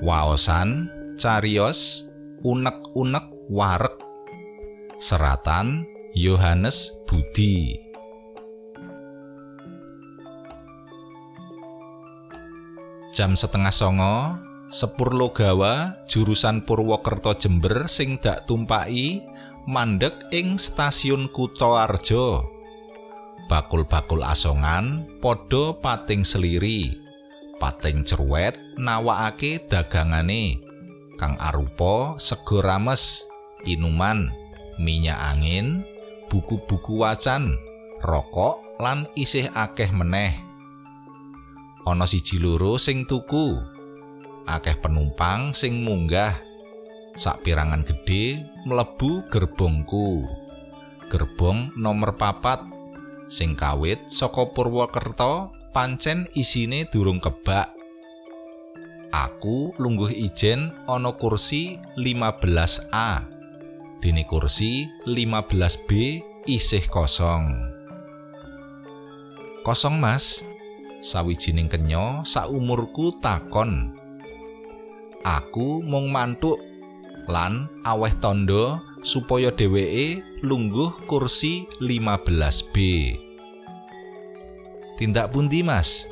Waosan cariyos unek-unek warek seratan Yohanes Budi. Jam setengah songo sepur logawa jurusan Purwokerto Jember sing dak tumpaki mandek ing stasiun Kutoarjo. Bakul-bakul asongan padha pating seliri pating cerwet nawakake dagangane. Kang arupa sego rames inuman minyak angin buku-buku wacan rokok lan isih akeh meneh. Ana siji loro sing tuku akeh penumpang sing munggah. Sak pirangan gedhe mlebu gerbongku. Gerbong nomor papat sing kawit saka Purwokerto pancen isine durung kebak. Aku lungguh ijen ana kursi 15A dene kursi 15B isih kosong. Kosong mas. Sawijining kenya saumurku takon. Aku mung mantuk lan aweh tondo supaya dheweke lungguh kursi 15B. Tindak pundi, Mas?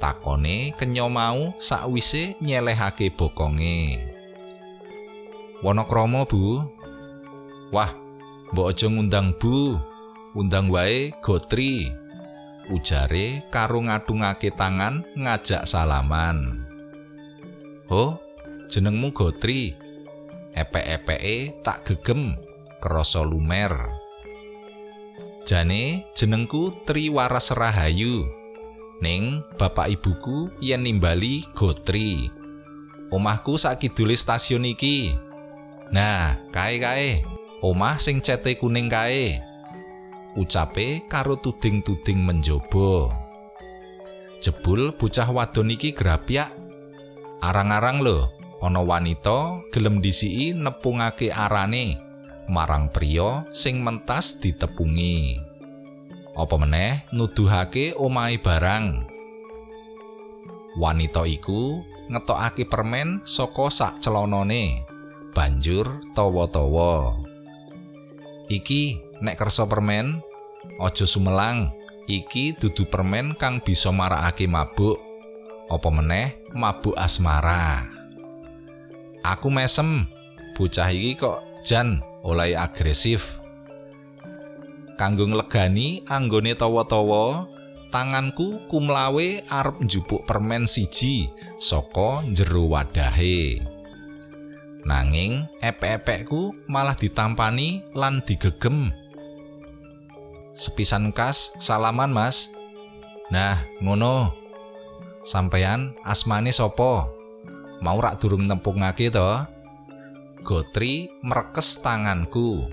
Takone kenya mau sakwise nyelehake bokonge. Wonokrama, Bu. Wah, mbok aja ngundang Bu. Undang wae Gotri. Ujare karo ngadungake tangan ngajak salaman. Oh, jenengmu Gotri. epek-epeke tak gegem krasa lumer jane jenengku Triwaras Rahayu ning bapak ibuku yen nimbali Gotri. Omahku sakidule stasiun iki. Nah kae-kae. Omah sing cete kuning kae. Ucape karo tuding-tuding menjobo jebul bocah wadon iki grapyak arang-arang lho ana wanita gelem disiki nepungake arane marang priya sing mentas ditepungi. Apa meneh nuduhake omahe barang. Wanita iku ngetokake permen saka sak celonone, banjur tawa-tawa. Iki nek kersa permen, aja sumelang. Iki dudu permen kang bisa marakake mabuk. Apa meneh mabuk asmara. Aku mesem, bocah iki kok jan oleh agresif. Kanggo nglegani anggone tawa-tawa, tanganku kumlawe arep njupuk permen siji saka jero wadahe. Nanging epek-epekku malah ditampani lan digegem. Sepisan kas, salaman mas. Nah, ngono. Sampeyan asmane sapa? mau rak durung nempungake to Gotri merekes tanganku.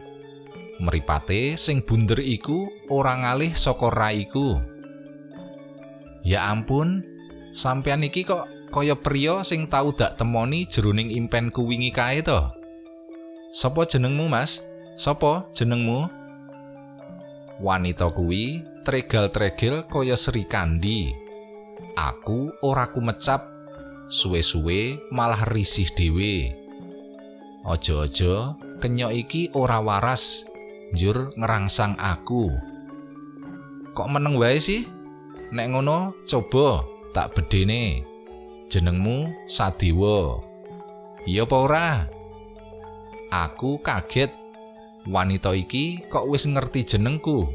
Meripate sing bunder iku ora ngalih saka raiku Ya ampun sampean iki kok kaya priya sing tau dak temoni jroning impenku wingi kae to? Sopo jenengmu Mas? Sopo jenengmu? Wanita kuwi tregal-tregel kaya Sri Kandi. Aku ora kumecap. Suwe-suwe malah risih dhewe. Aja-aja kenya iki ora waras njur ngerangsang aku. Kok meneng wae sih? Nek ngono coba tak bedene. Jenengmu Sadewa. Iya apa ora? Aku kaget. Wanita iki kok wis ngerti jenengku.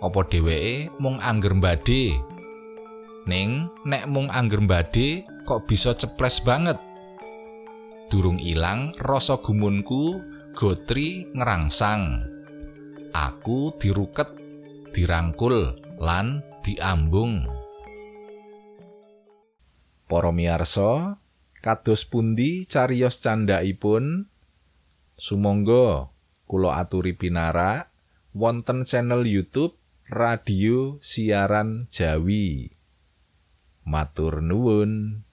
Apa dheweke mung angger mbade? Ning nek mung angger mbade kok bisa ceples banget. Durung ilang rasa gumunku, Gotri ngerangsang. Aku diruket, dirangkul, lan diambung. Para miyarsa, kados pundi cariyos candhaipun? Sumangga kula aturi pinarak wonten channel YouTube Radio Siaran Jawi. Matur nuwun.